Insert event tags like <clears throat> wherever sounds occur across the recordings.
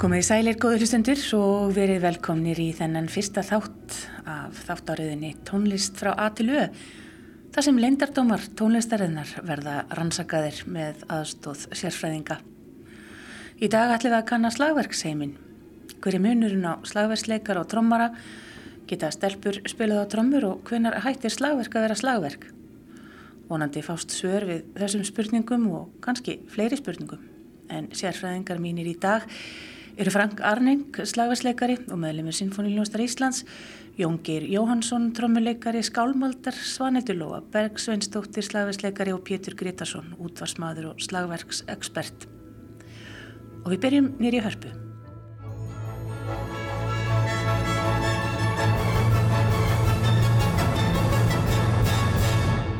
Komið í sælir góður hlustundur og verið velkomnir í þennan fyrsta þátt af þáttáriðinni tónlist frá A til Ö. Það sem leindardómar tónlistarinnar verða rannsakaðir með aðstóð sérfræðinga. Í dag ætlum við að kanna slagverksheimin. Hver er munurinn á slagverksleikar og trommara? Geta stelpur spilað á trommur og hvenar hættir slagverk að vera slagverk? Vonandi fást svör við þessum spurningum og kannski fleiri spurningum. En sérfræðingar mínir í dag eru Frank Arning, slagversleikari og meðlemið Sinfoníljónstar Íslands, Jóngir Jóhansson, trommuleikari, skálmaldar, Svanetulóa, Berg Sveinstóttir, slagversleikari og Pétur Gretarsson, útvarsmaður og slagverksekspert. Og við byrjum nýri hörpu.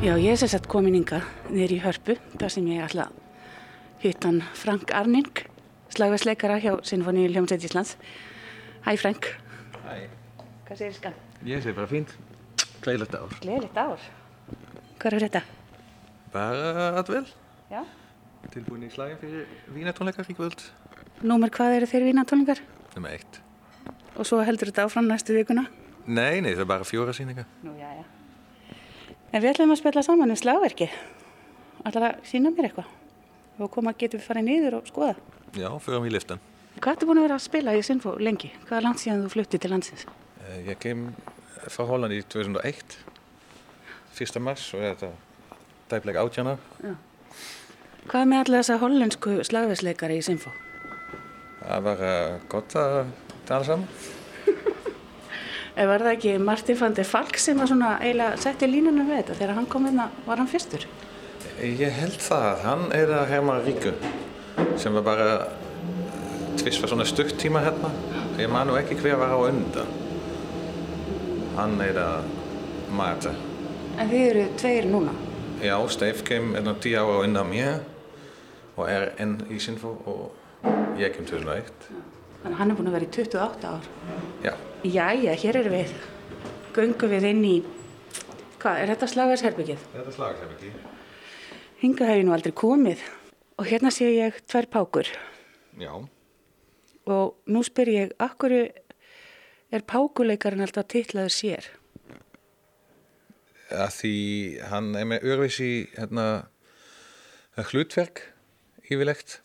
Já, ég er sérsagt komin ynga nýri hörpu, þar sem ég ætla hittan Frank Arning, slagversleikara hjá Sinfoníu Ljómsveit Íslands. Hæ Frank. Hæ. Hvað segir skan? Ég sé bara fínt. Gleðilegt ár. Gleðilegt ár. Hvað er þetta? Bara að vel. Já. Tilbúin í slagin fyrir vínatónleikar í kvöld. Númer hvað eru þeir vína tónlingar? Númer eitt. Og svo heldur þetta áfram næstu vikuna? Nei, nei, það er bara fjóra síningar. Nú, já, já. En við ætlum að spila saman um slagverki. Ætlar að sína mér eitthvað? Og koma getum við farið niður og skoða. Já, förum í liftan. Hvað ertu búin að vera að spila í Sinfo lengi? Hvað er langt síðan þú fluttið til landsins? Eh, Ég kem frá Holland í 2001. 1. mars og þetta dæfleg átjana. Hvað með allir þessa hollensku slagversleikari í Sinfo? Það var uh, gott að tala saman. <laughs> Eða var það ekki Martin van der Falk sem var svona eiginlega setti línuna við þetta? Þegar hann kom inn var hann fyrstur? Ég held það. Hann er að Herman Ríku sem var bara tvist var svona stutt tíma hérna. Ég man nú ekki hver var á undan. Hann er að Marta. En þið eru tveir núna. Já, Steif kem enn tíu ára á undan mér og er enn í Sinfo og ég kem 2001. Þannig hann er búin að vera í 28 ár. Já, Jæja, hér erum við. Göngum við inn í, hvað, er þetta slagversherbyggið? þetta hef ekki. Hinga hef ég nú aldrei komið. Og hérna sé ég tvær pákur. Já, Og nú spyr ég, akkur er pákuleikarinn alltaf titlaður sér? að því hann er með öðruvísi hérna, hlutverk yfirlegt.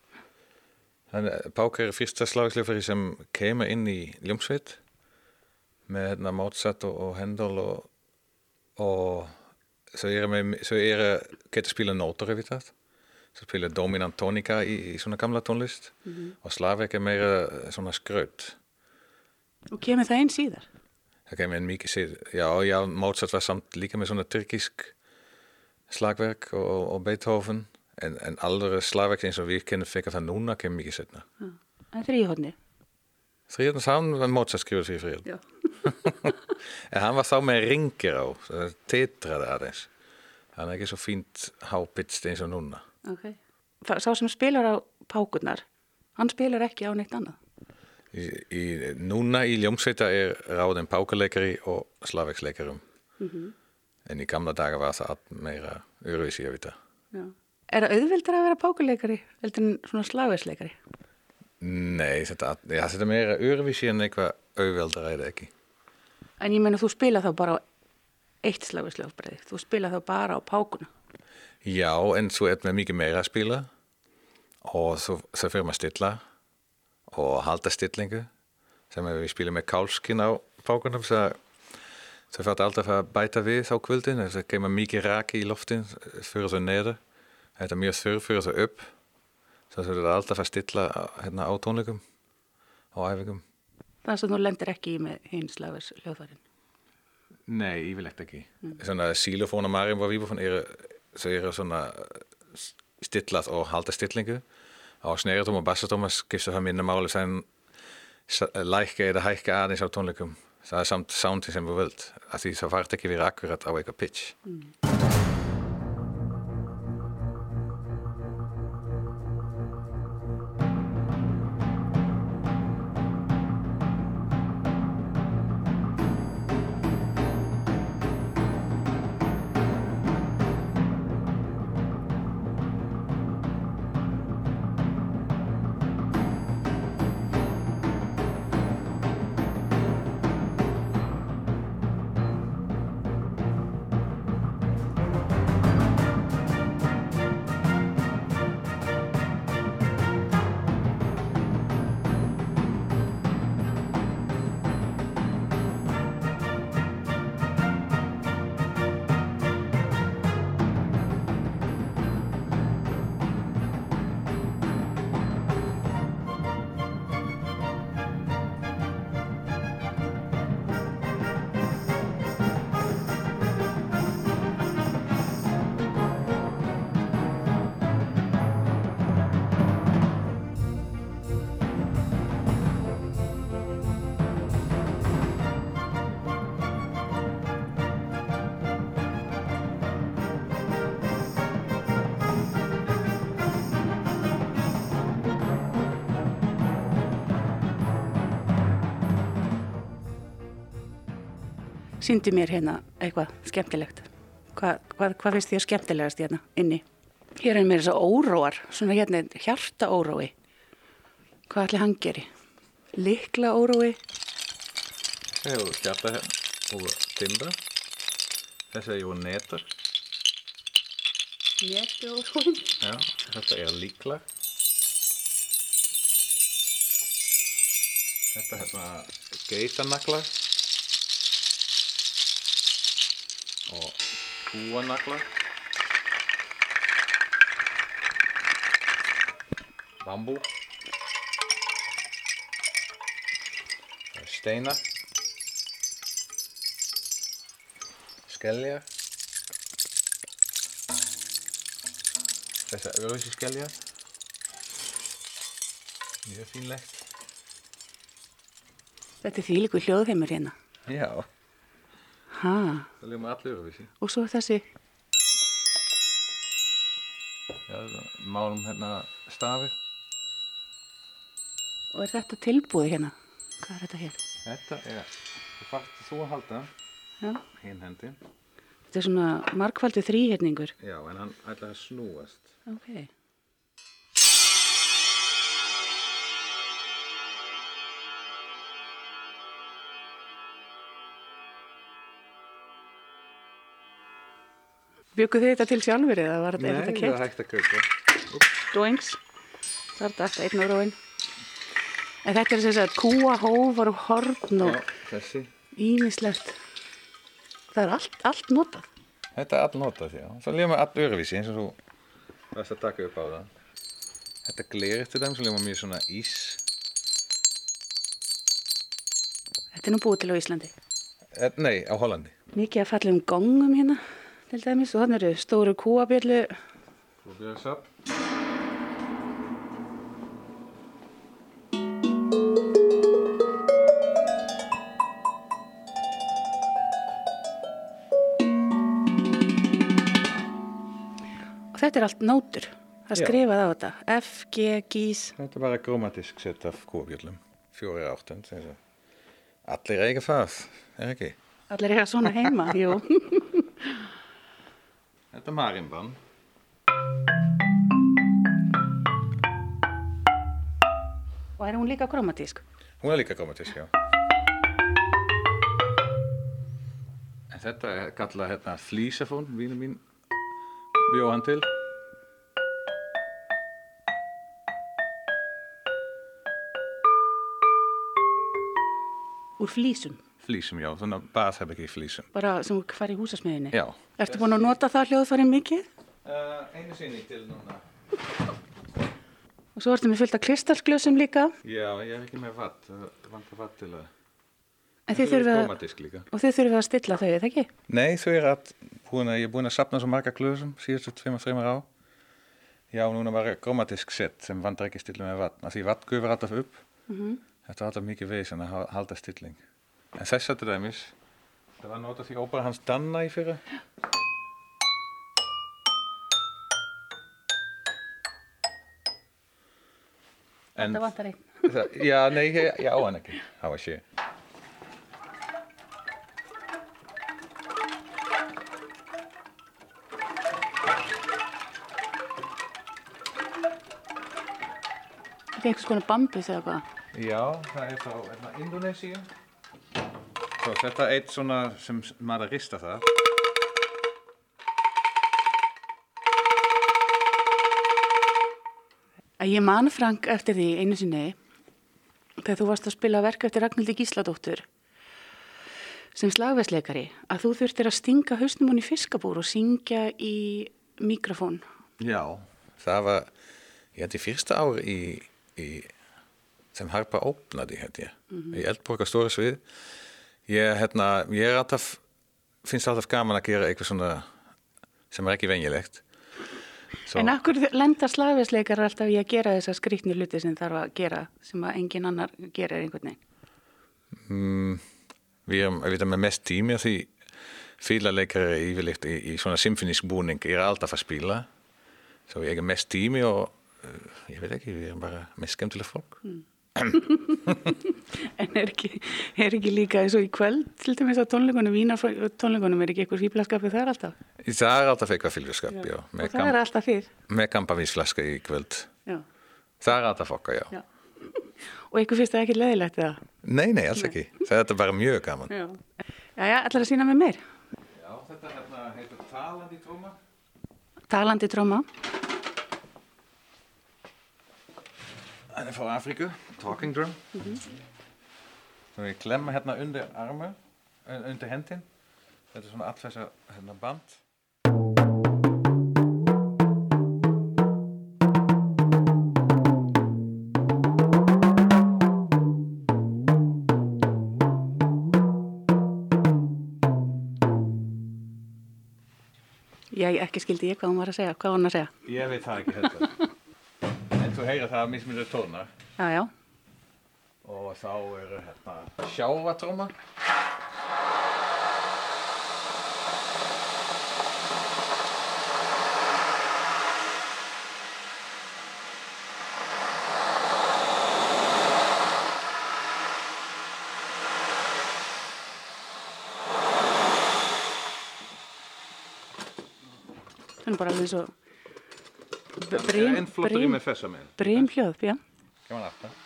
Hann, Pák er fyrsta slagslöfari sem kemur inn í Ljómsveit með hérna, Mozart og, og Handel og, og så er det, getur spila nótur það. Så spila dominant tónika í, í svona gamla tónlist og slagverk er meira svona skraut. Og kemur það einn síðar? Það kemur en mikið sér, já, já, Mozart var samt líka með svona tyrkisk slagverk og, og Beethoven, en, en aldrei slagverk eins og við kennum fyrir það núna kemur mikið setna. En þrýhóðni? Þriðan saman var Mozart fyrir fyrir. Já. <laughs> En hann var þá með ringir á, titraði aðeins. Hann er ekki svo fínt hápitst eins og núna. Ok. Það, sá sem spilar á pákurnar, hann spilar ekki á neitt annað? Í, í, núna í Ljómsveita er ráðin pákaleikari og slagverksleikarum. En í gamla daga var það meira öruvísi að vita. Já. Er það auðvildar að vera pákuleikari heldur en svona slagversleikari? Nei, þetta, ja, þetta meira öruvísi en eitthvað auðveldar er það ekki. En ég meina þú spila þá bara á eitt slagverslöfbreið, þú spila þá bara á pákuna. Já, en svo er mikið meira að spila og svo, svo fyrir maður stilla og halda stillingu sem við spilum með kálskin á pákunum så så fyrir alltaf að bæta við þá kvöldin það kemur mikið raki í loftin fyrir svo neður þetta er mjög þurr fyrir svo upp så það er alltaf að stilla hérna, á tónleikum og æfingum Þannig að þú lendir ekki í með hinn slagverslöfvarinn. Nei, yfirlegt ekki. Svona xylofón og marim var vibrafón eru, så eru svona stillað og halda stillingu og sneritóm og bassatóm skipta það minna máli sem lækka eða hækka aðeins á tónleikum. Það er samt soundi sem við völd, af því það fart ekki verið akkurat á eitthvað pitch. Sýndi mér hérna eitthvað skemmtilegt. Hvað, hvað, hvað finnst þér skemmtilegast hérna inni? Hér er mér þess að óróar, svona hérna hjarta órói. Hvað ætli hann geri? Likla órói. Er hjarta og timba. Þess er jú netur. Netu órói. Já, þetta er líkla. Þetta er hérna geitanakla. Og kúanakla. Bambú. Það er steinar. Skeljar. Þessa öðruvísi skeljar. Mjög fínlegt. Þetta er því líku hljóðheimur hérna. Já, Ha, það ljóma allir öðruvísi. og svo þessi, Já, málum hérna stafir. og er þetta tilbúið hérna? Hvað er þetta hér? Þetta er, þú fært þú að halda hinn hendin. þetta er svona markvaldu þrýherningur. Já, en hann ætlar að snúast. Ok. Byggu þið þetta til sjálfur eða var þetta, er þetta það er keitt? hægt að kaupa. Doings. Það er þetta einn og róin. En þetta er þess að kúa, hófar og horn og ímislegt. Það er allt, allt notað. Þetta er all notað, já. Svo ljóma all öðruvísi eins og þú varst að taka upp á það. Þetta glerið til þeim, svo ljóma mjög svona ís. Þetta er nú búið til á Íslandi. Eh, Nei, á Hollandi. Mikið að falla um gongum hérna, til dæmis. Og þannig eru stóru svo. Og þetta er allt nótur. Það er Já. skrifað á þetta. F, G, gís. Þetta er bara grammatisk sett af kóbjöllum. Fjóri áttund. Allir eiga það, er ekki? Allir eiga svona heima, jú. <laughs> Er marimban. Og er hún líka kromatísk? Hún er líka grammatisk, já. En þetta er kallað hérna flísafón, vínu mín bjóð hann til. Úr flísum. Flísum, já, svona baðherbyggi flísum. Bara sem fær í húsasmiðinni. Já. Ertu búin að nota það hljóðfæri mikið? Uh, einu sinni til núna. Og svo ertu með fullt af kristalsglösum líka. Já, ég er ekki með vatt, það vantar vatt til að... En þið þurfið að, krómatísk líka. og þið þurfið að stilla þau, eða ekki? Nei, þau er að, búin að, ég er búin að sapna svo marga glöðsum síðustu tveimur, þreimur á. Já, núna var grammatisk sett sem vantar ekki stillu með vatn. Því vatn gufur alltaf upp. Þetta er alltaf mikið veginn að ha- halda stilling. En þess að dæmis, það var notað því óbara hans Danna í fyrra. En, Þetta vantar einn. <laughs> já, nei, ég, ég á hann ekki. Það var sé. Þetta er einhvers konar bambus eða hvað? Já, það er frá hérna, Indonésia. Svo þetta er eitt svona sem maður að rista það. Að ég man Frank eftir því einu sinni þegar þú varst að spila verk eftir Ragnhildi Gísladóttur sem slagversleikari að þú þurftir að stinga hausnum hún í fiskabúr og syngja í mikrofón. Já. Það var, ég í fyrsta ár í, í sem Harpa opnaði, held ég, í Eldborg á stóra svið. Ég, hérna, ég er alltaf, finnst alltaf gaman að gera eitthvað svona sem er ekki venjulegt. Svo, En akkur lenda slagversleikar alltaf í að gera þessa skrýtni hluti sem þarf að gera sem að engin annar gerir einhvern veginn. mm, við erum, við erum með mest tími af því fílaleikari yfirleitt í, í svona symfonisk búning er alltaf að spila. Svo ég er mest tími og uh, ég veit ekki, við erum bara mest skemmtilega fólk. En er ekki, er ekki líka eins og í kvöld til dæmis að tónleikunum, vínar tónleikunum er ekki eitthvað fýblaskapið þar alltaf? Það er alltaf eitthvað fylgjaskap, já. já. Og það er alltaf fyrr? Með kampavínsflaska í kvöld. Já. Það er alltaf fokka, já. já. <laughs> Og eitthvað finnst það ekki leðilegt eða? Nei, nei, alls nei. ekki. Það er bara mjög gaman. Já, já, ætlar að sína með meir? Já, þetta hérna heitir talandi tróma. Talandi tróma. Það er frá Afríku, talking drum. Mm -hmm. Svo ég klemma hérna undir armu, undir hendin. Þetta er svona að hérna band. Já, ekki skildi ég hvað hún var að segja, hvað hún að segja. Ég veit það ekki þetta. <laughs> en þú heyra það að mismunir tónar. Já, já. Og þá eru hérna sjávatróma. Það er bara alveg svo brím, með. Brím hljóð, já. Gaman aftur.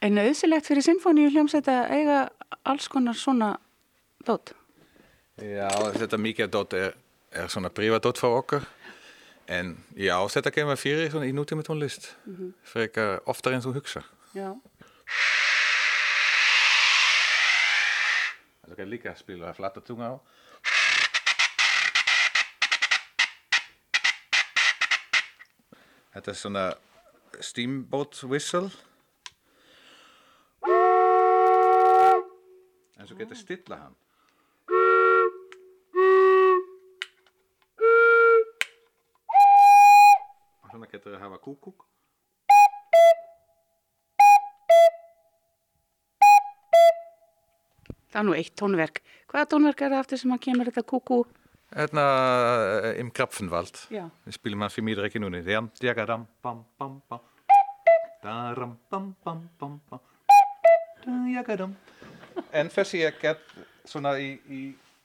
En auðsilegt fyrir sinfóníu hljómsveit að eiga alls konar svona dót? Já, þetta mikið dót er, er svona prífadót frá okkur. En já, þetta kemur fyrir í nútíma tónlist. Mm -hmm. frekar oftar en þú hugsa Já. Það kan líka spila flatta tunga á. Þetta er svona steamboat whistle en svo getur stilla hann og svona getur það hafa kúkúk Það er nú eitt tónverk. Hvaða tónverk er það aftur sem að kemur þetta kúkú? Hérna im Krapfenwald. Já. Við spilum hann fyrir mýður ekki núni. Djagadam, bam, bam, bam. Daram, bam, bam, bam, bam. Djagadam. En þessi er gett svona í, í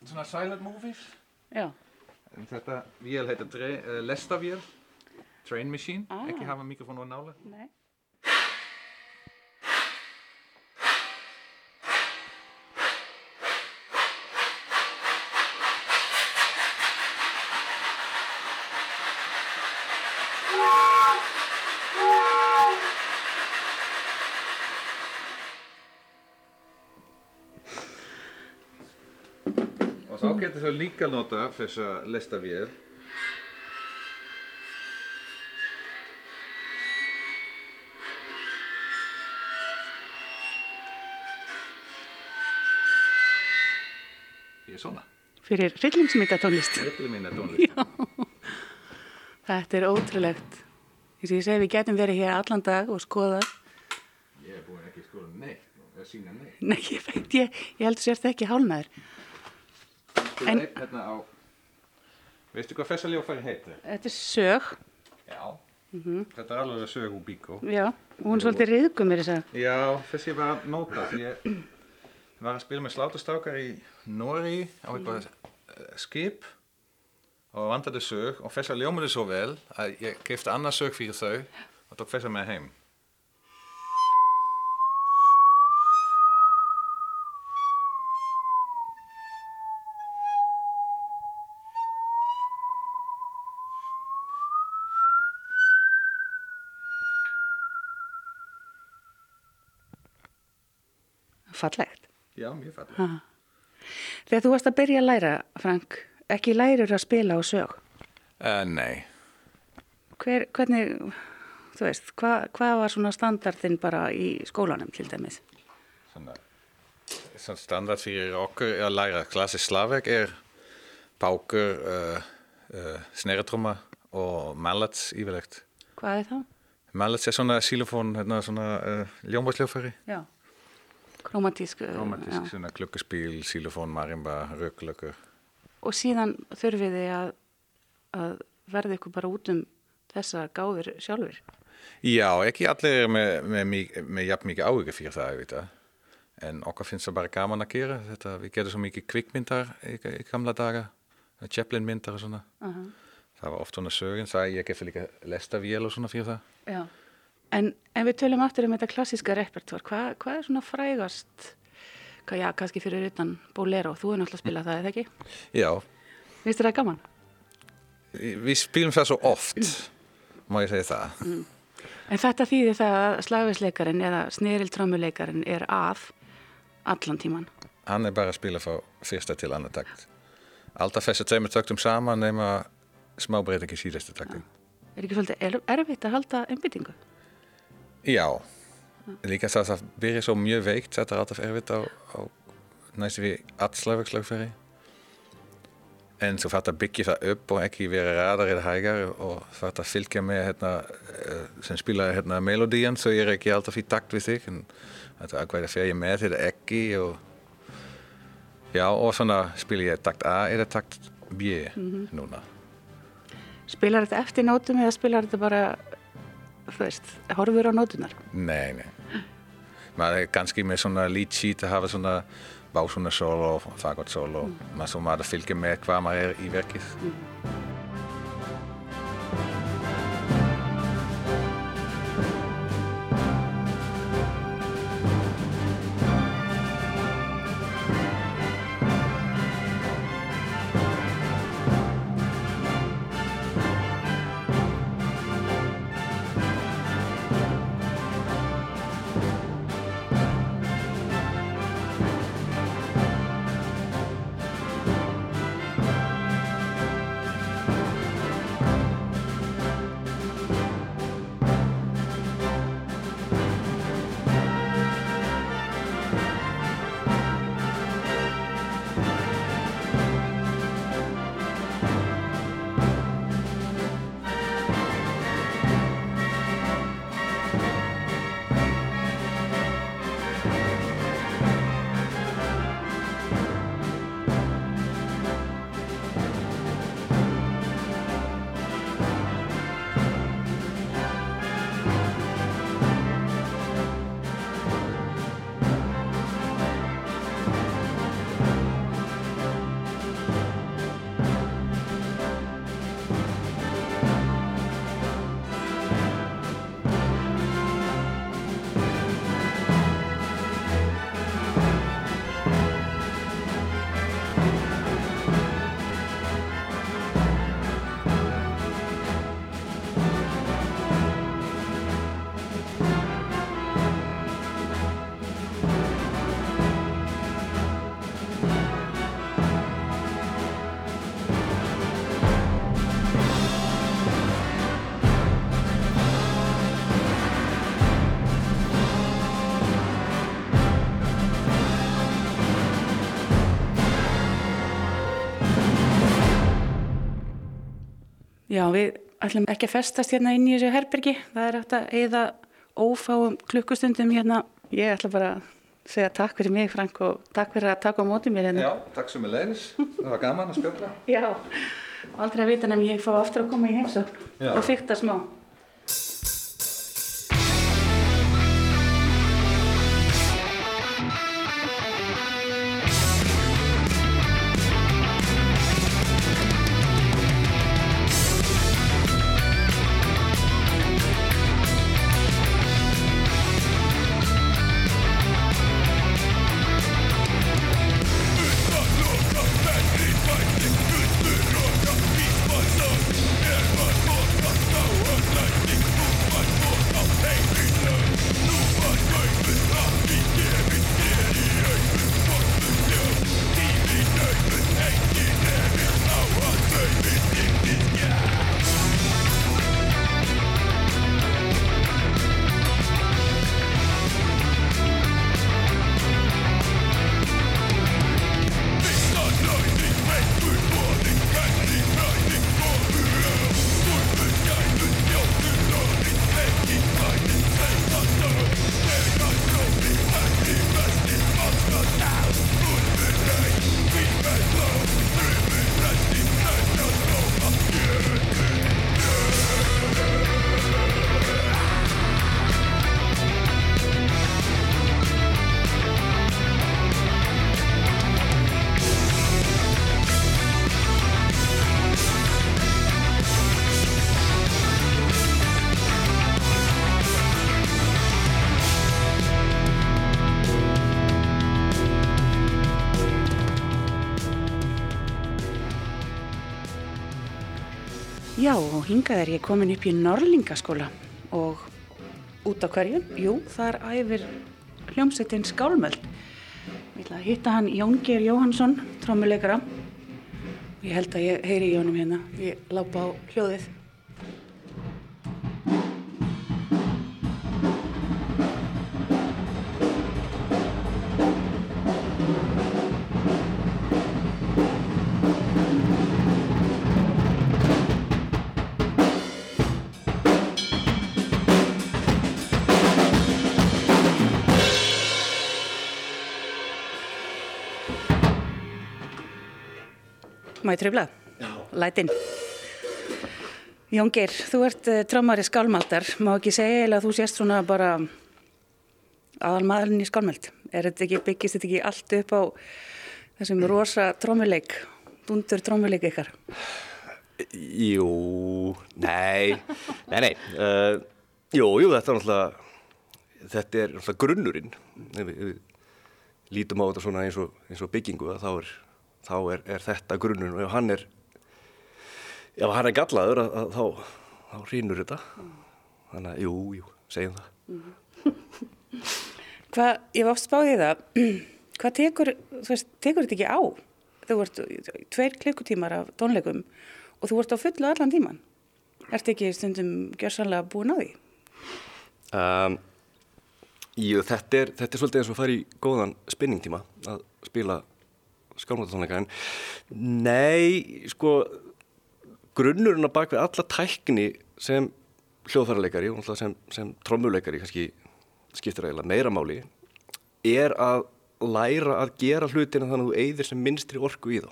svona silent movies. Já. En þetta vél heitir uh, lestavél. Train machine. Ah. Ekki hafa mikrofón og nála. Nei. Og það líka nota þessa lestavél. Ég er svona. Fyrir hryllingsmynda tónlist. Hryllingsmynda tónlist. Þetta er ótrúlegt. Þess að ég segi við getum verið hér allan dag og skoða. Ég er búin ekki að skoða neitt, að sína neitt. Nei, ég veit, ég, ég heldur sérst ekki hálnaður. En hérna á, veistu hvað þessa ljófæri heitir? Þetta er sög, Já. Þetta er alveg sög úr bíkó. já, og hún er svolítið riðgum mér þess að. Já, þessi var notað. Ég var að spila með slátustákar í Nóri á eitthvað skip og vandaði sög og þessa ljómaði svo vel að ég kefti annað sög fyrir þau og tók þessa með heim. Fallegt. Já, mjög fallið. Ha. Þegar þú varst að byrja að læra, Frank, ekki lærur að spila á sög. Uh, nei, Hver, hvernig, þú veist, hvað hva var svona standardinn bara í skólanum til dæmis? svona, svona standard fyrir okkur að læra klassisk slavek er pákur, uh, uh, sneretrumma og mallets yfirlegt. Hvað er það? Mallet er svona xylofón, hérna svona uh, ljónvarsljófari. Já. Kromatísk. Romantísk, já. svona klukkuspíl, xylofón, marimba, rökklökkur. Og síðan þurfið þið að, að verða ykkur bara út um þessa gáður sjálfur. Já, ekki allir er með, með, með, með jafn mikið áhuga fyrir það, ég veit það. En okkar finnst það bara gaman að gera þetta. Við getum svo mikið kvikmyndar í, í gamla daga, Chaplin myndar og svona. Uh Það var oft svona sögin, það ég gefur líka lestavél og svona fyrir það. Já. En ef við tölum aftur um þetta klassíska repertoár, hvað, hvað er svona frægast, hvað, já, kannski fyrir utan Bolero, þú er náttúrulega að spila það, eða ekki? Já, Vistu það gaman? við spilum það svo oft, má ég segja það. En þetta þýðir það að slagveisleikarin eða sneriltrömmuleikarin er að allan tíman. Hann er bara að spila frá fyrsta til annar takt. Alltaf þessi tveimur taktum saman nema smá breyting í síðasta taktum. Er ekki svolítið er- erfitt að halda einbyttingu? Já, líka það að það byrja svo mjög veikt, þetta er alltaf erfitt á, á næstu við allslagverkslagferi. En fært að byggja það upp og ekki vera ræðar eða hægar og að fylgja með hérna, eh, sem spila hérna, melodían svo ég er ekki alltaf í takt við þig en þetta er hvað fer ég með þetta ekki og já og svona spila ég takt A eða takt B núna. Spilar þetta eftir nótum eða spilar þetta bara, þú veist, horfur á nótunar? Nei, nei. Maður er kannski með svona lead sheet að hafa svona básuna solo, fagott solo. Mm. Svo maður fylgja með hvað maður er í verkið. Já, við ætlum ekki að festast hérna inn í þessu herbergi. Það er hægt að eða ófáum klukkustundum hérna. Ég ætla bara að segja takk fyrir mig, Frank, og takk fyrir að taka á móti mér hérna. Já, takk sem er leiðis. Það var gaman að spjöfla. Já, aldrei að vita nefn ég fá aftur að koma í heimsókn Já. og fykta smá. Hingað er ég komin upp í Norlingaskóla og út á hverju? Jú, þar æfir hljómsveitin Skálmöld. Ég ætla að hitta hann Jóngir Jóhansson, trómuleikara. Ég held að ég heyri í honum hérna. Ég lápa á hljóðið. Má ég tröfla? Já. Lætin. Jóngir, þú ert uh, trámari skálmaldar. Má ekki segja eða þú sést svona bara aðal maðurinn í skálmald. Er þetta ekki, byggist þetta ekki allt upp á þessum rosa trómuleik, dundur trómuleik ykkar? Jú, nei, nei, nei. Uh, jú, jú, þetta er náttúrulega, þetta er náttúrulega grunnurinn. Ef við, við lítum á þetta svona eins og, eins og byggingu, þá er þá er, er þetta grunnun og ef hann er ef hann er gallaður að, að, þá, þá rínur þetta. Þannig að jú, jú, segjum það. <laughs> Hvað, ég var oft spáðið það <clears throat> hvað tekur, þú veist, tekur þetta ekki á? Þú vart tveir klukkutímar af tónleikum og þú vart á fullu allan tíman ert ekki stundum gjörsanlega búin á því? Um, jú, þetta er þetta er svolítið eins og að fara í góðan spinningtíma að spila skálmáttónleika en nei, sko grunnurinn að baka alla tækni sem hljóðfærarleikari og sem, sem trommuleikari kannski skiptir eiginlega meira máli er að læra að gera hlutina þannig að þú eigðir sem minnstri orku í þá.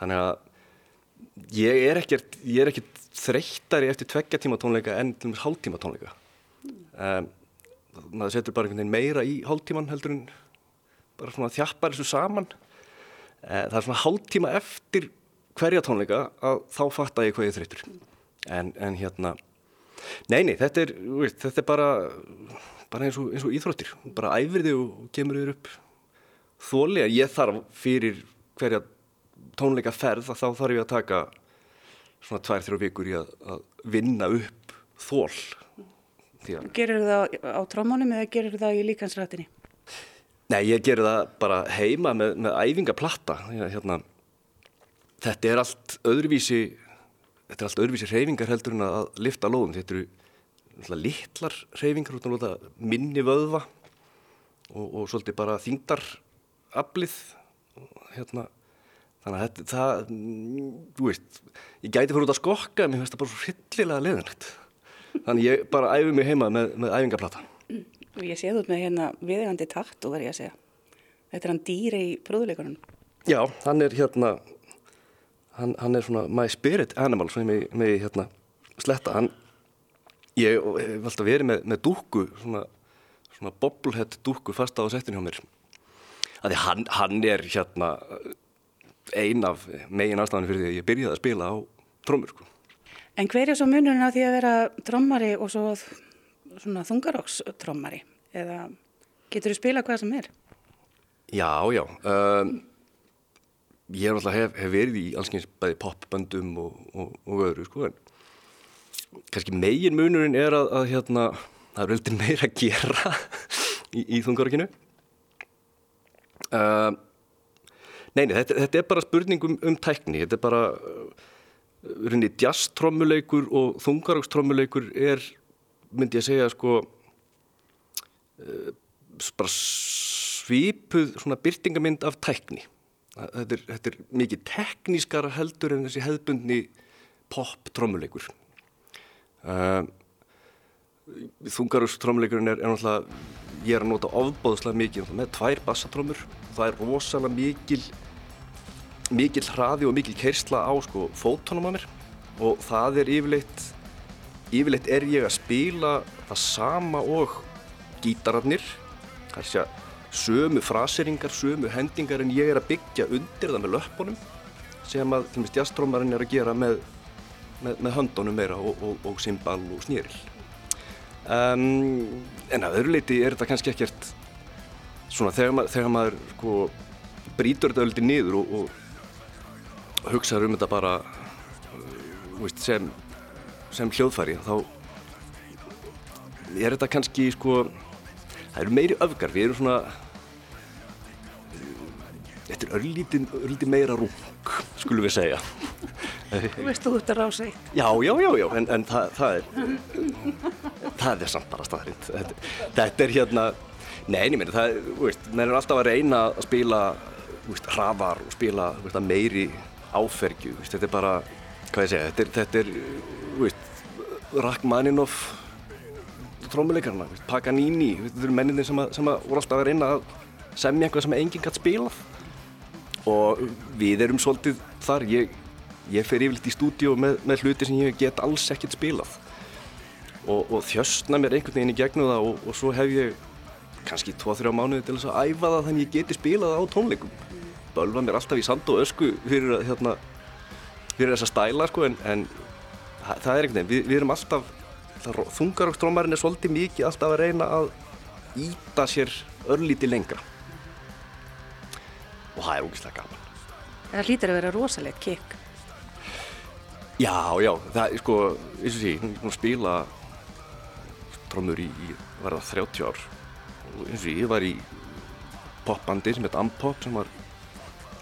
Þannig að ég er ekkert ég er ekkert þreyttari eftir tveggja tíma tónleika en til og með hálftíma tónleika. Um, maður setur bara einhvern veginn meira í hálftíman heldur en bara svona þjappar þessu saman það er svona hálf tíma eftir hverja tónleika að þá fatta ég hvað ég þreytur en, en hérna neini, þetta er, veist, þetta er bara bara eins og, eins og íþróttir. Bara þig og kemur þig upp. Þóli að ég þarf fyrir hverja tónleika ferð þá þarf ég að taka svona tvær, þrjá vikur í að, að vinna upp þól Gerir það á trómánum eða gerir það í líkansrættinni? Nei, ég gerir það bara heima með, með æfingaplatta. Hérna, þetta er allt öðruvísi, þetta er allt öðruvísi reyfingar heldur en að lifta lóðum. Þetta eru litlar reyfingar út af minni vöðva og, og svolítið bara þingdaraflið. Hérna, þannig að þetta, það, þú veist, ég gæti fyrir út að skokka en mér finnst það bara hryllilega leðanlegt. Þannig ég bara æfi mig heima með, með æfingaplatta. Ég séð út með hérna viðegandi takt og verði ég að segja. Þetta er hann dýri í pröðuleikunum. Já, hann er hérna, hann, hann er svona my spirit animal sem ég með hérna sletta. Hann, ég hef alltaf verið með, með dúku, svona, svona bobblehead dúku fasta á settinu hjá mér. Þannig hann, hann er hérna ein af megin aðstæðan fyrir því að ég byrjaði að spila á trómur. Sko. En hver er svo munurinn á því að vera trómmari og svo svona þungarókstrómmari eða getur þú spila hvað sem er? Já, já um, ég hef, hef, hef verið í allskyns bæði popböndum og, og, og öðru sko en kannski megin munurinn er að, að hérna, það er veldig meira að gera <laughs> í, í þungarókinu um, Neini, þetta, þetta er bara spurningum um tækni, þetta er bara uh, jazztrommuleikur og þungarókstrommuleikur er myndi ég segja sko uh, bara svipuð svona byrtingamind af tækni. Þetta er, þetta er mikið teknískara heldur en þessi hefðbundni pop trommuleikur uh, þungarus trommuleikurinn er, er náttúrulega ég er að nota ofbóðslega mikið með tvær bassatrommur. Það er rosalega mikil mikil hraði og mikil keirsla á sko fótónum að mér. Og það er yfirleitt yfirleitt er ég að spila það sama og gítararnir. Sér að sömu fraseringar, sömu hendingar en ég er að byggja undir það með löppunum sem að til og með stjastrómarinn er að gera með, með, með höndunum meira og, og, og symbal og snýril um, en að öðru leiti er þetta kannski ekkert svona þegar, mað, þegar maður sko, brítur þetta öldi niður og, og hugsaður um þetta bara veist, sem, sem hljóðfæri þá er þetta kannski sko það eru meiri öfgar, við erum svona þetta er örlítið, meira rúk skulum við segja. Þú veist þú ert að rása eitt. Já, já, já, já, en, en það, það er það er samt bara staðrind þetta, þetta er hérna Nei, ég meina, það, þú veist, menn er alltaf að reyna að spila, þú veist, hraðar og spila, þú veist, að meiri áfergju, þú veist, þetta er bara, hvað ég segja, þetta er, þetta er, þú veist, Rachmaninoff, trómuleikarna, Paganini, þetta eru menninni sem að, sem að voru alltaf að reyna að semja eitthvað sem enginn gætt spilað. Og við erum svolítið þar, ég, ég fer yfirleitt í stúdíu með, með hluti sem ég get alls ekkert spilað. Og, og þjöstna mér einhvern veginn í gegnum það og, og svo hef ég kannski 2-3 mánuði til þess að æfa það þannig ég geti spilað á tónleikum. Bölva mér alltaf í sand og ösku fyrir, hérna, fyrir þessa stæla sko, en, en það er einhvern veginn við, við erum alltaf þungarokstrómarinn er svolítið mikið alltaf að reyna að íta sér örlíti lengra. Og það er ógeðslega gaman. Það hlýtar að vera rosalegt kikk Já, já, það er sko eins og því, hún er búin að spila trómur í, í verða 30 ár. Og eins og því, ég var í popbandi sem heit Ampop sem var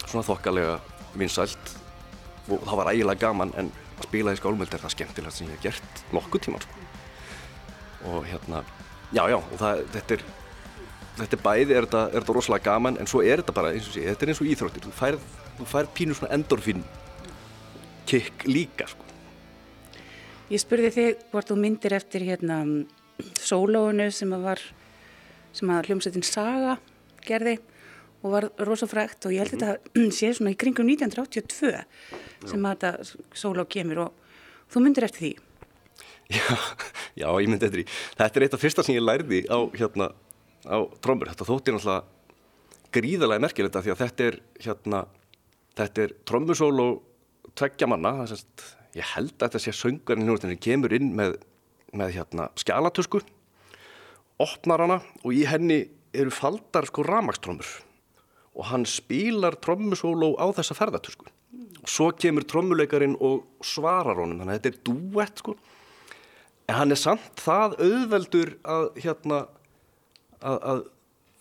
svona þokkalega vinsælt. Og það var ægilega gaman en að spila í skálmöld er það skemmtilegt sem ég hef gert nokkuð tíman sko. og hérna, já, já, og það, þetta er þetta er bæði, er þetta, er þetta rosalega gaman en svo er þetta bara, eins og sé, þetta er eins og íþróttir þú færð, þú færð pínu svona endorfin kikk líka sko. Ég spurði þig hvort þú myndir eftir hérna sólóinu sem að var sem að hljómsveitin Saga gerði og var rosafrækt og ég held að þetta <clears throat> sé svona í kringum 1982 sem að þetta sóló kemur og þú myndir eftir því. Já, já, ég myndi eftir því. Þetta er eitt af fyrsta sem ég lærði á hérna á trómur, þetta þótti náttúrulega gríðarlega merkilegt því að þetta er hérna, þetta er trómusól og tveggja manna, sérst ég held að þetta sé söngarinn þannig að kemur inn með, með hérna skjálatusku opnar hana og í henni eru faldar sko ramakstrómur og hann spilar trommusóló á þessa ferðartusku og svo kemur trommuleikarin og svarar honum þannig að þetta er duett sko en hann er samt það auðveldur að hérna að, að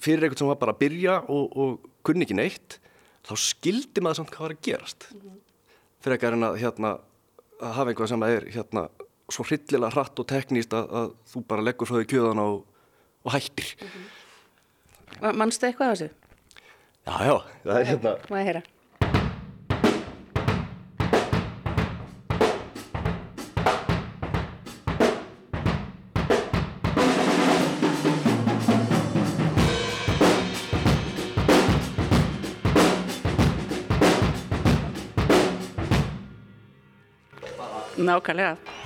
fyrir einhvern sem var bara að byrja og, og kunni ekki neitt þá skildi maður samt hvað var að gerast fyrir ekki að hérna að hafa einhvað sem er hérna svo hryllilega hratt og tekníst að, þú bara leggur svo í kjöðan og, og hættir. Mannstu eitthvað af þessu? Já, já, það er hérna Má ég heyra? Nákvæmlega.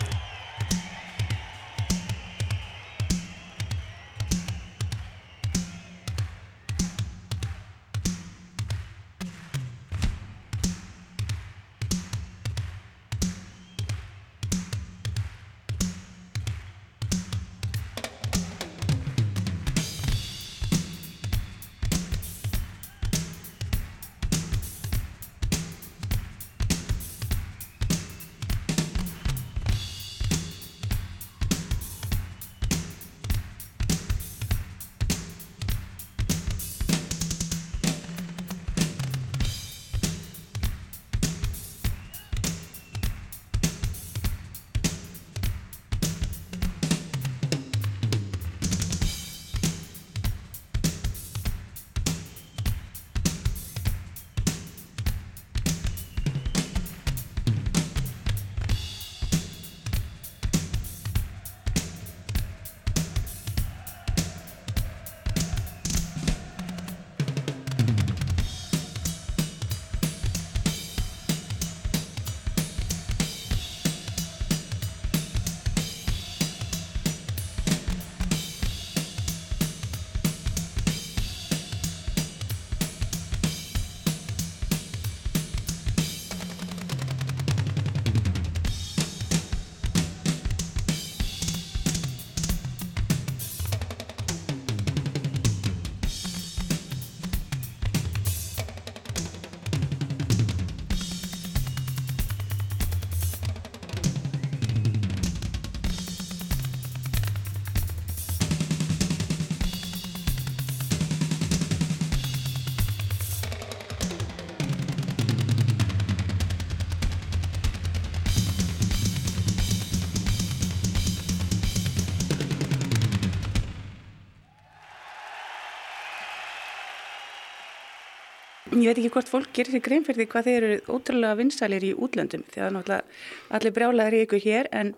Ég veit ekki hvort fólk gerir sér grein fyrir því hvað þeir eru ótrúlega vinsælir í útlöndum því að náttúrulega allir brjálæðir í ykkur hér en,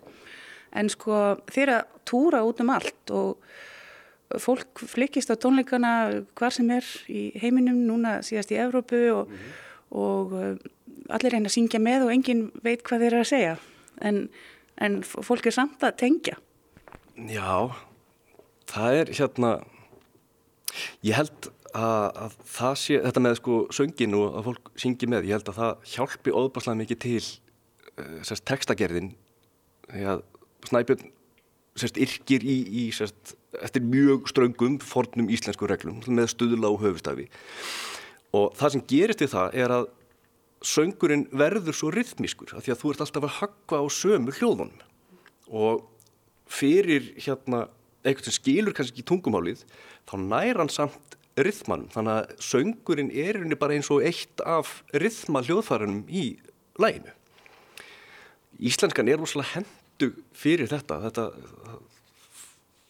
en sko þeir að túra út um allt og fólk flikist á tónleikana hvar sem er í heiminum núna síðast í Evrópu og, mm -hmm. og uh, allir reyna að syngja með og engin veit hvað þeir eru að segja en, en fólk er samt að tengja Já, það er hérna ég held að, að það sé, þetta með sko söngin og að fólk syngi með, ég held að það hjálpi óðbarslega mikið til uh, textagerðin. Því að Snæbjörn sérst yrkir í, í sérst eftir mjög ströngum fornum íslensku reglum með stuðla og höfustafi og það sem gerist í það er að söngurinn verður svo rithmískur að því að þú ert alltaf að hakka á sömu hljóðunum. Og fyrir hérna eitthvað sem skilur kannski ekki tungumálið þá nær hann samt rithmanum. Þannig að söngurinn er bara eins og eitt af rithma hljóðfærunum í læginu Íslenskan er rosalega hendu fyrir þetta. Þetta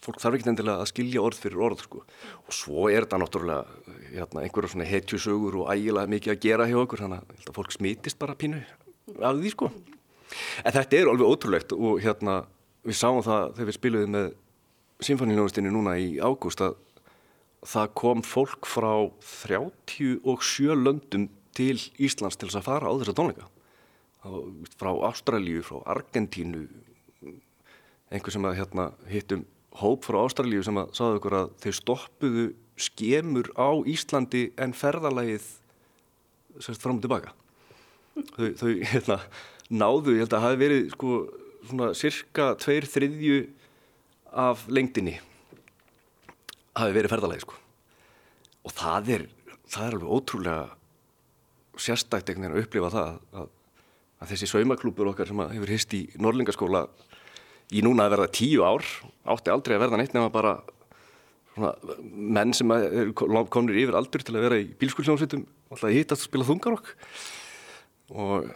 fólk þarf ekki endilega að skilja orð fyrir orð sko. og svo er þetta náttúrulega hérna, einhverja svona hetjusögur og ægilega mikið að gera hjá okkur þannig að fólk smítist bara pínu af því sko. En þetta er alveg ótrúlegt og hérna við sáum það þegar við spiluðum með symfóniljónustinni núna í ágúst að það kom fólk frá 37 löndum til Íslands til þess að fara á þessa tónleika. Frá Ástralíu, frá Argentínu einhver sem að hérna, hittum hóp frá Ástralíu sem að sáðu ykkur að þeir stoppuðu skemur á Íslandi en ferðalagið sérst fram og tilbaka. Þau, þau hérna, náðu, ég held að hafi verið sko svona cirka tveir þriðju af lengdini hafi verið ferðalagi sko og það er, það er alveg ótrúlega sérstækt einhvern veginn að upplifa það að, að þessi saumaklúpur okkar sem hefur hist í Norlingaskóla í núna að verða tíu ár átti aldrei að verða neitt nema bara svona, menn sem komir yfir aldur til að vera í bílskulsjónsettum alltaf hitt að spila þungarokk. Og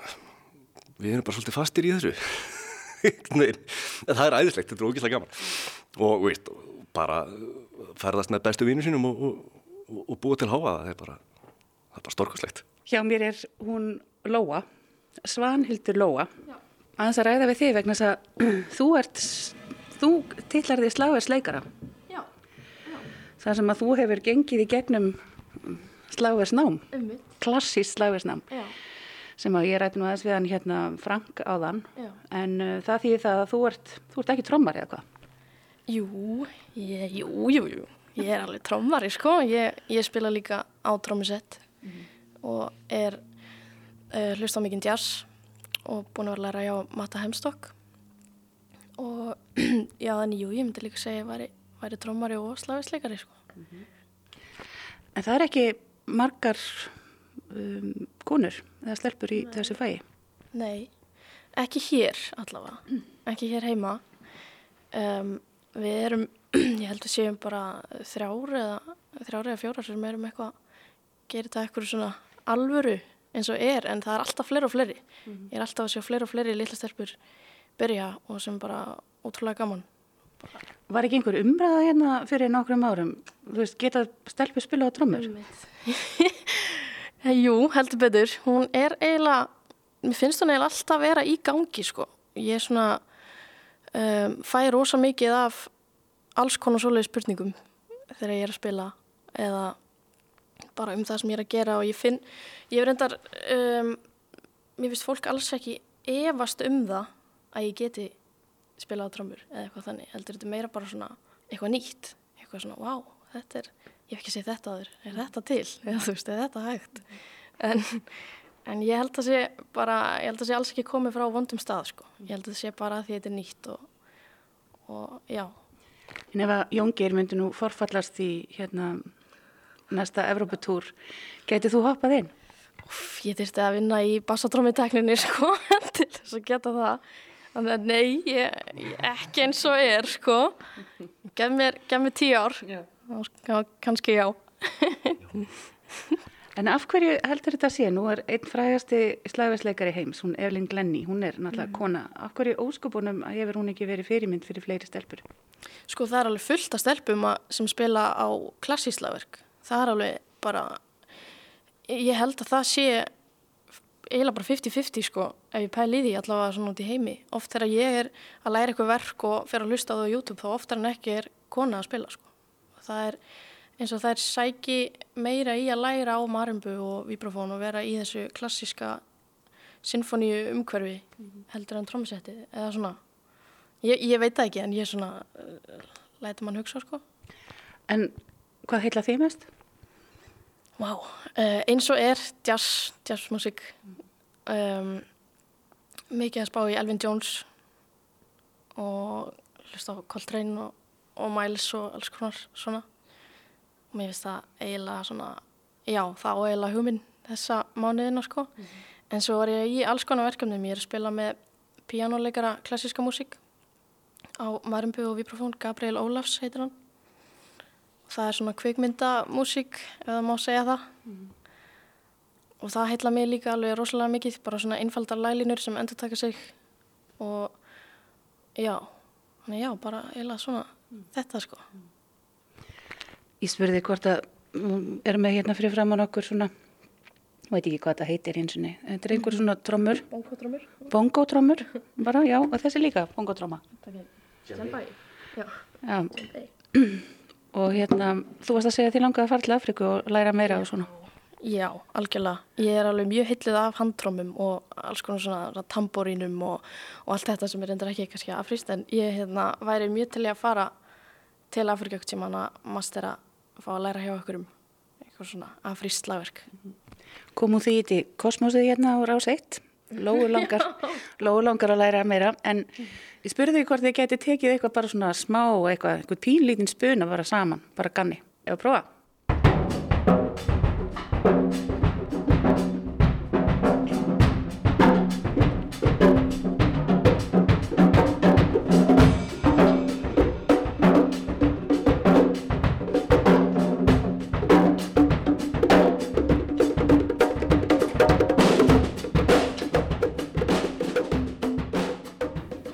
við erum bara svolítið fastir í þessu. <laughs> En það er æðislegt, þetta er ógíslega gaman. Og veist, bara ferðast með bestu vínu sínum og, og, og, og búa til háa það er bara, bara storkoslegt Hjá mér er hún Lóa Svanhildur Lóa. Aðeins að ræða við þig vegna þess að <clears throat> þú ert þú tillar því sláversleikara Já, já. þar sem að þú hefur gengið í gegnum sláversnám klassíst sláversnám Já. sem að ég ræti nú aðeins við hann hérna Frank áðan. Já. en uh, það þýðir það að þú ert, þú ert ekki trommar eða hvað? Jú, ég, jú, jú, jú. Ég er alveg trommari, sko. Ég, ég spila líka á trommusett og er uh, hlust á mikinn jazz og búin að vera að læra hjá Matta Hemstokk. Og <clears throat> já, þannig, jú, ég myndi líka segja að ég væri, væri trommari og slagisleikari, sko. En það er ekki margar um, konur eða stelpur í þessu fæi. Nei, ekki hér allavega, ekki hér heima. Um, við erum, ég held að séum bara þrjár eða, þrjár eða fjórar sem erum eitthvað að gera þetta eitthvað svona alvöru eins og er en það er alltaf fleiri og fleiri. Ég er alltaf að sjá fleiri og fleiri litla stelpur byrja og sem bara ótrúlega gaman. Var ekki einhver umræða hérna fyrir nokkrum árum? Þú veist, geta stelpur spila á trommur? <laughs> Jú, heldur betur. Hún er eiginlega, mér finnst hún eiginlega alltaf að vera í gangi sko. Ég er svona, um, fæ rosa mikið af alls konar svoleiði spurningum þegar ég er að spila eða bara um það sem ég er að gera og ég finn, ég er reyndar, um, mér finnst fólk alls ekki efast um það að ég geti spila á trommur eða eitthvað þannig, heldur þetta meira bara svona eitthvað nýtt, eitthvað svona, wow, þetta er, ég hef ekki séð þetta aður, er þetta til, <laughs> eða þú veist, er þetta hægt, en, en ég held að sé bara, ég held að sé alls ekki komið frá vondum stað, sko, ég held að sé bara að því þetta er nýtt og, og já, En ef að Jóngir myndi nú forfallast í hérna næsta Evróputúr, getið þú hoppað inn? Úff, ég þurfti að vinna í bassatrómitekninni, <laughs> sko, til þess að geta það, þannig að nei, ég, ég ekki eins og er, sko, gef mér, gef mér tíu ár, Já. Já, kannski já. <laughs> En af hverju heldur þetta að sé? Nú er einn frægasti slæfisleikari heims, hún Evelyn Glenny, hún er náttúrulega kona. Af hverju óskupunum hefur hún ekki verið fyrirmynd fyrir fleiri stelpur? Sko það er alveg fullt af stelpum að- sem spila á klassíslaverk. Það er alveg bara, ég held að það sé eiginlega bara 50-50 sko ef ég pæli í því allavega svona út í heimi oft þegar ég er að læra eitthvað verk og fer að hlusta á það á YouTube þá oftar en ekki er kona að spila sko það er eins og er sæki meira í að læra á marimbu og vibrafón og vera í þessu klassiska sinfoníu umhverfi heldur en trómsetti eða svona ég, ég veit það ekki en ég svona uh, læta mann hugsa sko En hvað heila þið mest? Vá, wow. uh, eins og er jazz, jazzmusik um, mikið að spá í Elvin Jones og hlusta á Coltrane og, og Miles og alls konar svona og mér finnst það eiginlega svona já, það á eiginlega hugminn þessa mánuðina sko. Mm -hmm. en svo var ég í alls konar verkefnum, ég er að spila með píjánuleikara klassiska músík á Marimbu og Vibrafón Gabriel Ólafs heitir hann. Það er svona kvikmyndamúsík ef það má segja það. Mm. og það heitla mig líka alveg rosalega mikið. Bara svona einfaldar lælinur sem endur taka sig. Og já, þannig já, bara eiginlega svona mm. þetta sko Ég spurði hvort að erum við hérna fyrir framann okkur svona veit ekki hvað þetta heitir eins og niður þetta er einhver svona trommur. Bongotrommur, bara já, og þessi líka Djembai og hérna, þú varst að segja að þið langaði að fara til Afriku og læra meira og svona. Já, algjörlega. Ég er alveg mjög hyllið af handtrómum og alls konar svona tamborínum og, og allt þetta sem er endur ekki kannski afrist en ég hérna, væri mjög til að fara til Afrikjökt sem hann að mastera að fá að læra hjá okkur um eitthvað svona afrist slagverk. Komum því í kosmosið hérna á rás 1, lóu <laughs> langar, lóu langar að læra meira en ég spurði því hvort þið geti tekið eitthvað bara svona smá eitthvað, eitthvað pínlítinn spun að vera saman, bara ganni. Ef að prófa.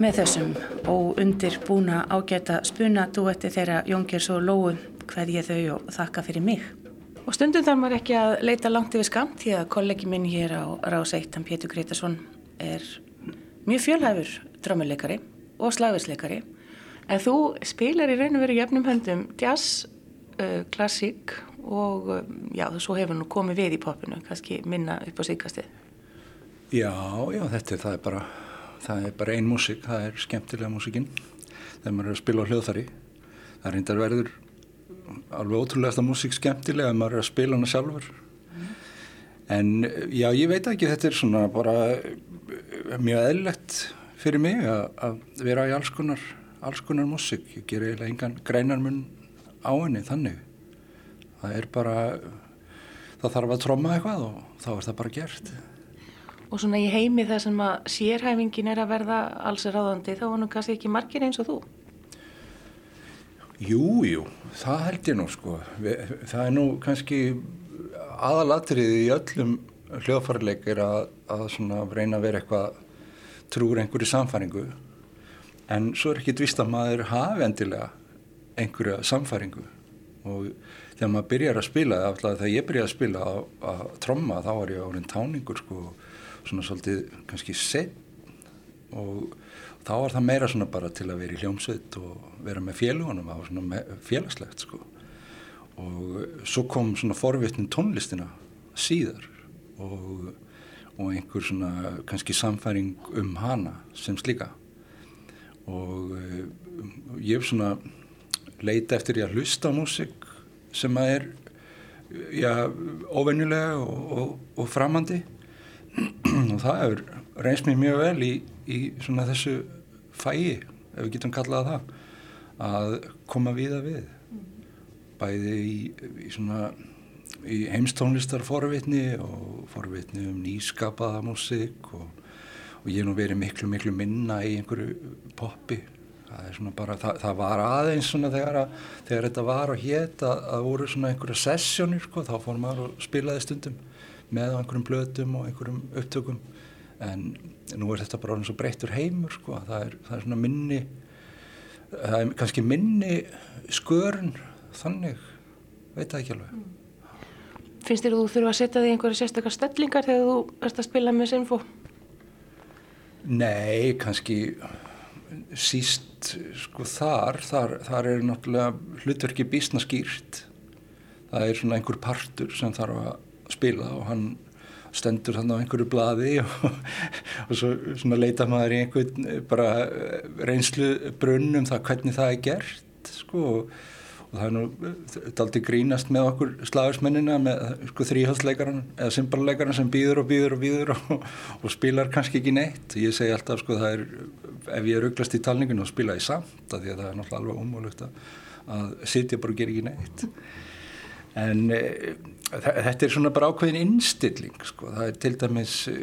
Með þessum óundir búna ágæta spuna duetti þeirra Jóngers og Lóu hvað ég þau og þakka fyrir mig. Og stundum þarf maður ekki að leita langt yfir skamt því að kollegi minn hér á Rás 1, hann Pétur Gretarsson, er mjög fjölhæfur drömmuleikari og slagversleikari. En þú spilar í raun og veru jöfnum höndum jazz, uh, klassík og uh, já, svo hefur nú komið við í popinu, kannski minna upp á síkastið. Já, já, þetta er, það er bara, það er bara ein músík, það er skemmtilega músíkinn þegar maður er að spila á hljóðfari. Það er reyndar verður alveg ótrúlega músík skemmtilega ef maður er að spila hana sjálfur. En já, ég veit ekki, þetta er svona bara mjög eðlert fyrir mig að vera í alls konar, alls konar músík. Ég ger eiginlega engan greinarmun á henni þannig. Það er bara, það þarf að tromma eitthvað og þá er það bara gert. Og svona í heimi þar sem að sérhæfingin er að verða alls ráðandi þá var nú kannski ekki margir eins og þú. Jú, jú, það held ég nú sko. Það er nú kannski aðalatriði í öllum hljóðfærleikir að, að reyna að vera eitthvað trúur einhverju samfæringu en svo er ekki dvist að maður hafi endilega einhverja samfæringu og þegar maður byrjar að spila, þegar ég byrjaði að spila að, að tromma þá var ég árið táningur sko, svona svolítið kannski sett og þá var það meira svona bara til að vera í hljómsveit og vera með félugunum, það var svona félagslegt sko. Og svo kom svona forvitnin tónlistina síðar og, og einhver svona kannski samfæring um hana sem slíka. Og uh, ég svona leita eftir ég að hlusta á músik sem að er já, óvenjulega og, og, og framandi. <clears throat> Og það hefur reynst mér mjög vel í, í svona þessu fæi, ef við getum kallað það að koma viða við. Bæði í, í svona í heimstónlistar forvitni og forvitni um nýskapaða músík og, og ég hef nú verið miklu miklu minna í einhverju poppi það er svona bara, það, það var aðeins svona þegar, að, þegar þetta var og hétt að það voru svona einhverja sessjónir sko, þá fór maður og spilaði stundum með einhverjum blötum og einhverjum upptökum en nú er þetta bara eins og breyttur heimur sko, það er, það er svona minni það er kannski minni skörn þannig, veit það ekki alveg. finnst þér að þú þurfa að setja þig í einhverju sérstakar stellingar þegar þú ert að spila með Sinfo? Nei, kannski síst sko þar, þar, þar er náttúrulega hlutverki bísna skýrt. Það er svona einhver partur sem þarf að spila og hann stendur þannig á einhverju blaði <laughs> og, og svo svona leita maður í einhvern bara reynslu brunnum það hvernig það er gert sko og og það er nú daldi grínast með okkur slagursmennina með sko, þrýhalsleikaran eða symballeikaran sem býður og býður og býður og, og spilar kannski ekki neitt. Ég segi alltaf sko það er ef ég er auglast í talninginu og spila ég samt að því að það er náttúrulega alveg ómögulegt að sitja bara og gera ekki neitt. En e, þetta er svona bara ákveðin innstilling sko. Það er til dæmis e,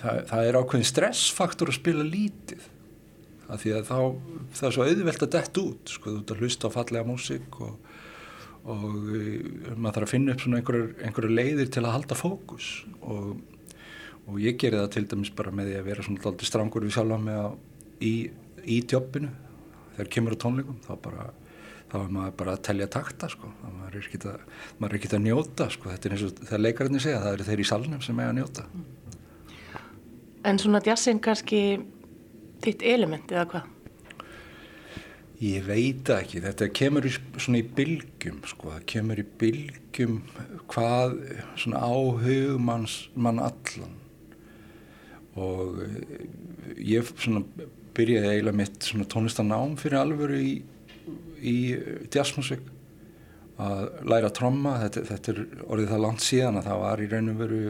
það, það er ákveðin stressfaktor að spila lítið að því að þá það er svo auðvelt að dett út sko, þú ert að hlusta á fallega músík og, og uh, maður þarf að finna upp svona einhverju, einhverju leiðir til að halda fókus og, og ég geri það til dæmis bara með því að vera svona alltaf strangur við sjálfa mig á, í, í jobbinu þegar kemur á tónleikum þá bara þá er maður bara að telja takta sko. maður er ekki að, að njóta sko. þetta er eins og þegar leikarinn segja það eru þeir í salnum sem er að njóta En svona jazzin kannski þitt element eða hvað? Ég veit ekki, þetta kemur í, svona í bylgjum sko, það kemur í bylgjum hvað svona áhug manns, mann allan. Og eh, ég svona byrjaði eiginlega mitt svona tónlistanám fyrir alvöru í, í jazzmusik. Að læra tromma, þetta, þetta er orðið það langt síðan að það var í raun og veru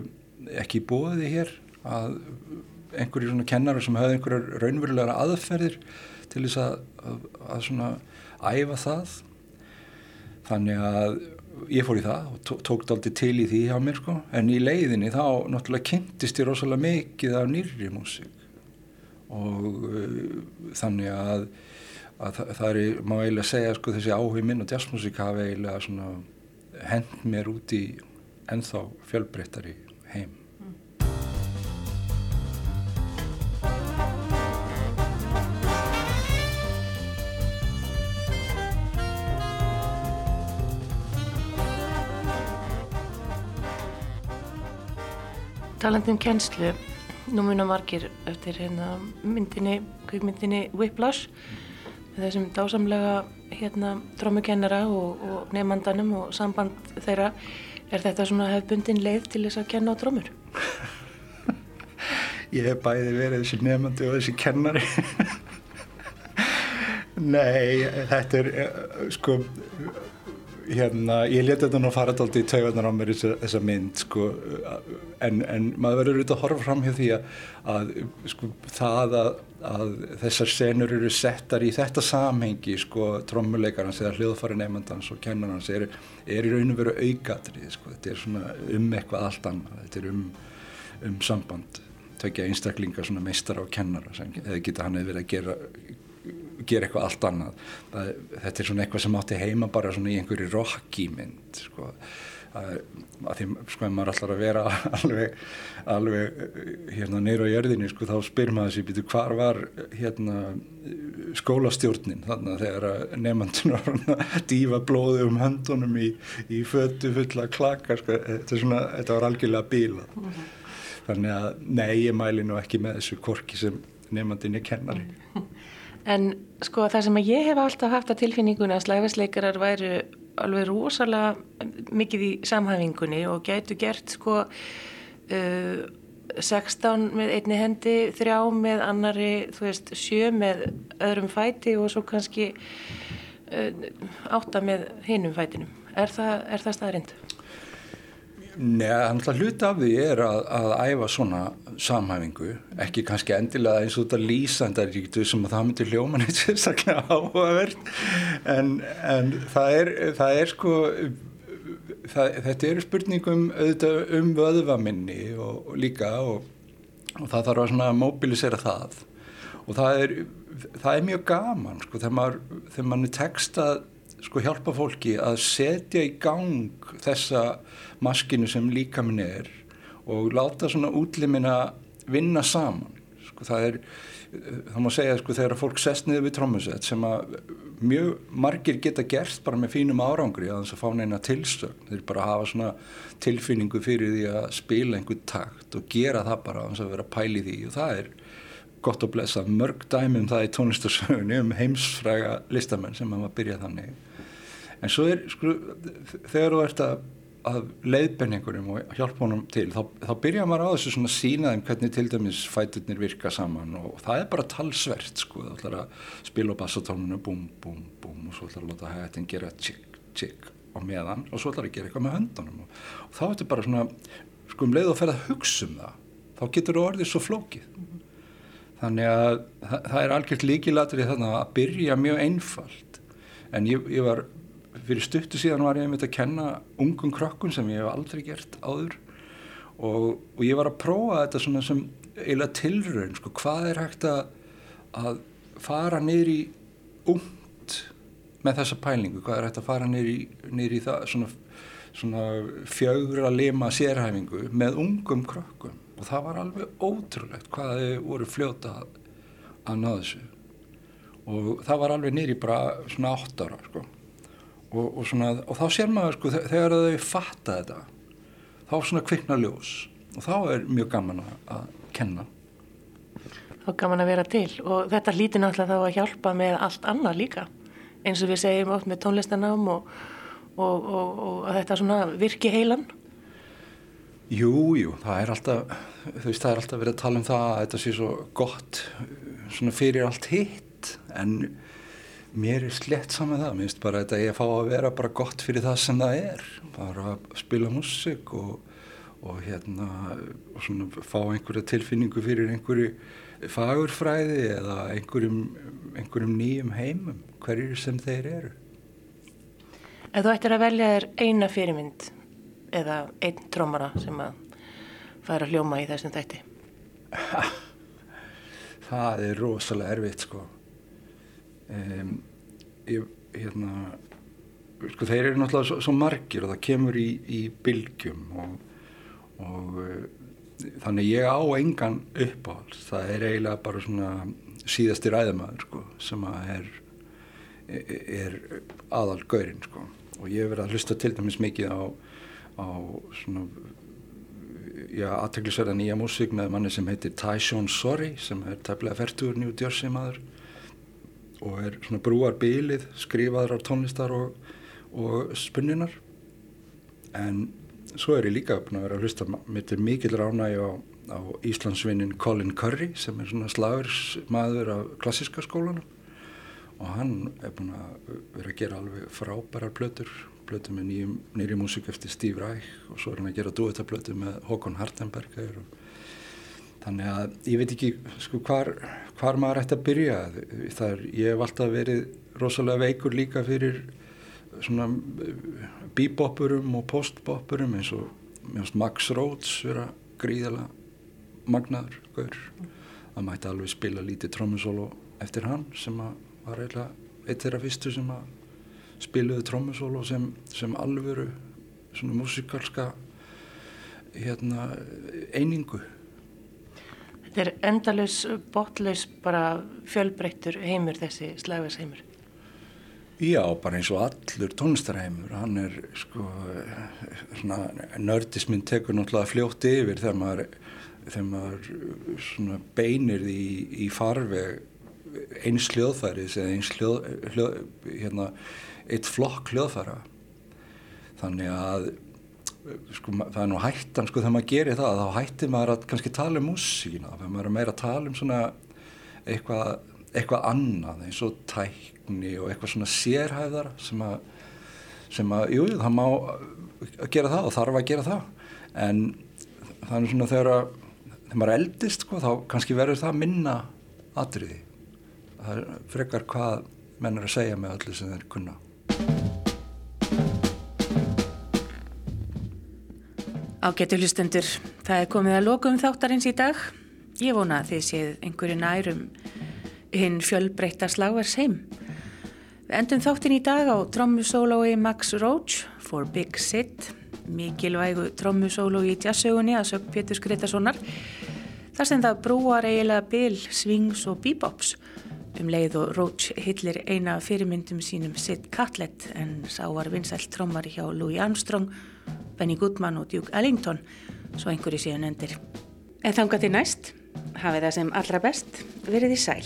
ekki bóðið hér að einhverjir svona kennarar sem höfðu einhverjar raunverulegar aðferðir til þess að, að, að svona æfa það. Þannig að ég fór í það og tók, aldrei til í því hjá mér sko. En í leiðinni þá náttúrulega kynntist ég rosalega mikið af nýrri músík. Og uh, þannig að, að það, er, má eiginlega segja sko þessi áhug minn og jazzmusík hafi eiginlega hend mér út í ennþá fjölbreyttari heim Talandum kennslu, nú munar margir eftir hérna myndinni, kvikmyndinni Whiplash, þessum dásamlega hérna trómukennara og, og nefnandanum og samband þeirra. Er þetta svona hefbundin leið til þess að kenna á trómur? <laughs> Ég hef bæði verið þessi nefnandi og þessi kennari. <laughs> Nei, þetta er sko hérna, ég leti þetta nú fara alltaf í taugarnar á mér þessa, þessa mynd sko, en, en maður verður auðvitað að horfa fram hjá því að, að sko, það að, að þessar senur eru settar í þetta samhengi sko, trommuleikarans eða hljóðfari nefndans og kennarans er, er í raun og veru aukatrið sko, þetta er svona um eitthvað allt annað, þetta er um, um samband tökja einstaklingar meistar á kennara eða geta hann eða verið að gera gera eitthvað allt annað. Það, þetta er svona eitthvað sem átti heima bara svona í einhverju rockímynd sko. Að því sko ef maður ætlar að vera <laughs> alveg, alveg hérna neyru á jörðinni sko þá spyr maður sér býtu hvar var hérna skólastjórnin þannig að þegar nefnandun var að dífa blóði um höndunum í, í fötu fulla klaka sko? Þetta, svona, þetta var algjörlega bíla -hmm. þannig að nei ég mæli nú ekki með þessu korki sem nefnandin er kennari En sko það sem ég hef alltaf haft að tilfinninguna að slæfisleikarar væru alveg rosalega mikið í samhæfingunni og gætu gert sko uh, 16 með einni hendi, þrjá með annari, þú veist, sjö með öðrum fæti og svo kannski uh, átta með hinnum fætinum. Er það, það staðrind? Nei, hluta af því er að, að æfa svona samhæfingu, ekki kannski endilega eins og þetta lýsandaríktu sem að það myndir hljóman eitt sérstaklega áhugavert, en, en það, er, það er sko, það, þetta eru spurningum auðvitað um vöðvaminni og, og líka og, og það þarf að mobilisera það. Og það er, það er mjög gaman sko þegar maður, þegar maður textað sko hjálpa fólki að setja í gang þessa maskinu sem líka minn er og láta svona útlimina vinna saman. Sko það er það má segja sko þegar fólk sest niður við trómusett sem að mjög margir geta gert bara með fínum árangri að þess að fá neina tilstögn þeir bara hafa svona tilfinningu fyrir því að spila einhvern takt og gera það bara að þess að vera pæli því. Og það er gott að blessa mörg dæmi um það í tónlistarsögunni um heimsfræga listamenn sem hafa byrjað þannig en svo er sko þegar þú ert að að leiðbenn einhverjum og hjálpa honum til þá, þá byrja maður á þessu svona sínaðum hvernig til dæmis fæturnir virka saman og það er bara talsvert sko. Þá ætlar að spila á bassatónunu búm, búm, búm og svo ætlar að láta hættin gera tjikk, tjikk á meðan og svo ætlar að gera eitthvað með höndunum. Og, og þá er þetta bara svona sko um leið og ferð að hugsa um það þá getur það orðið svo flókið. Þannig að það, það er algjört líkilatrið þannig að byrja mjög einfalt. En ég, ég var fyrir stuttu síðan var ég mynda að kenna ungum krokkun sem ég hef aldrei gert áður. Og, og ég var að prófa þetta svona sem eiginlega tilraun sko, hvað er hægt að, að fara niður í ungt með þessa pælingu, hvað er hægt að fara niður í, niður í það svona, svona fjögur að lima sérhæfingu með ungum krokkum og það var alveg ótrúlegt hvað þau voru fljóta að, að ná þessu. Og það var alveg niður í bara svona átt ára sko og, og, svona, og þá sér maður sko þegar þau fatta þetta þá svona kvikna ljós. Og þá er mjög gaman að kenna. Þá gaman að vera til. Og þetta hlýtir náttúrulega þá að hjálpa með allt annað líka. Eins og við segjum oft með tónlistanám og, og þetta svona virki heilan. Jú, jú, það er alltaf þú veist það er alltaf verið að tala um það að þetta sé svo gott svona fyrir allt hitt. En mér er slett saman það, mér finnst bara þetta ég að fá að vera bara gott fyrir það sem það er. Bara að spila músik og, og hérna og svona fá einhverja tilfinningu fyrir einhverju fagurfræði eða einhverjum, einhverjum nýjum heimum, hverjir sem þeir eru. Ef þú ættir að velja þér eina fyrirmynd eða einn trómara sem að fara að hljóma í þessum þætti. <laughs> Það er rosalega erfitt sko um, ég, hérna, sko, þeir eru náttúrulega svo, svo margir og það kemur í, í bylgjum og, og uh, þannig ég á engan uppáhald það er eiginlega bara svona síðasti ræðumæður sko, sem að er, er aðal gaurinn sko. og ég hef verið að hlusta til dæmis mikið á, á svona aðteglisverða nýja músík með manni sem heitir Tyshawn Sorry sem er tæmlega færtur New Jersey maður og er svona brúar bílið, skrifaðar tónlistar og, og spunninar en svo er ég líka búin að vera að hlusta mitt er mikil ránægi á, á Íslandsvinnin Colin Curry sem er svona slagursmaður af klassiska skólanum. Og hann er búin að vera að gera alveg frábærar blötur blötu með nýri músík eftir Steve Reich og svo er hann að gera duettablötu með Håkon Hartenberger og þannig að ég veit ekki sko hvar, hvar maður ætti að byrja. Þar ég hef alltaf verið rosalega veikur líka fyrir svona beboppurum og postboppurum eins og Max Rhodes vera gríðala magnaður gaur. Það mætti alveg spila lítið trómusólu eftir hann sem var eitt þeirra fyrstu sem spiluði trómusólu sem, sem alvöru svona músikalska hérna einingu Þetta er endalus, botlaus, bara fjölbreyttur heimur þessi slagversheimur. Já, bara eins og allur tónlistarheimur, hann er sko, nördisminn tekur náttúrulega fljótt yfir þegar maður, þegar maður beinir í, í farveg eins hljóðfæris eða eins hljóð, hljóð, hérna, eitt flokk hljóðfæra. Þannig að sko, það er nú hættan sko þegar maður gerir það þá hættir maður að kannski tala um músíkina þegar maður er meira að tala um svona eitthvað, eitthvað annað eins og tækni og eitthvað svona sérhæðar sem að, sem að jú, það má gera það og þarf að gera það. En það er svona þegar að þegar maður eldist sko þá kannski verður það minna atriði. Það er frekar hvað menn er að segja með öllu sem þeir kunna Ágættu hlustendur, það er komið að lokum þáttarins í dag. Ég vona að þið séð einhverju nærum hinn fjölbreytta slagvers heim. Við endum þáttin í dag á trommusólói Max Roach for Big Sid, mikilvægu trommusólói í jazzsögunni að sög Pétur Skretasonar. Þar sem það brúar eiginlega bil, swings og bebops Um leið og Roach hillir eina fyrirmyndum sínum Sid Catlett en sá var vinsælt trómari hjá Louis Armstrong, Benny Goodman og Duke Ellington, svo einhverju síðan endir. En þanga til næst, hafið það sem allra best, verið í sæl.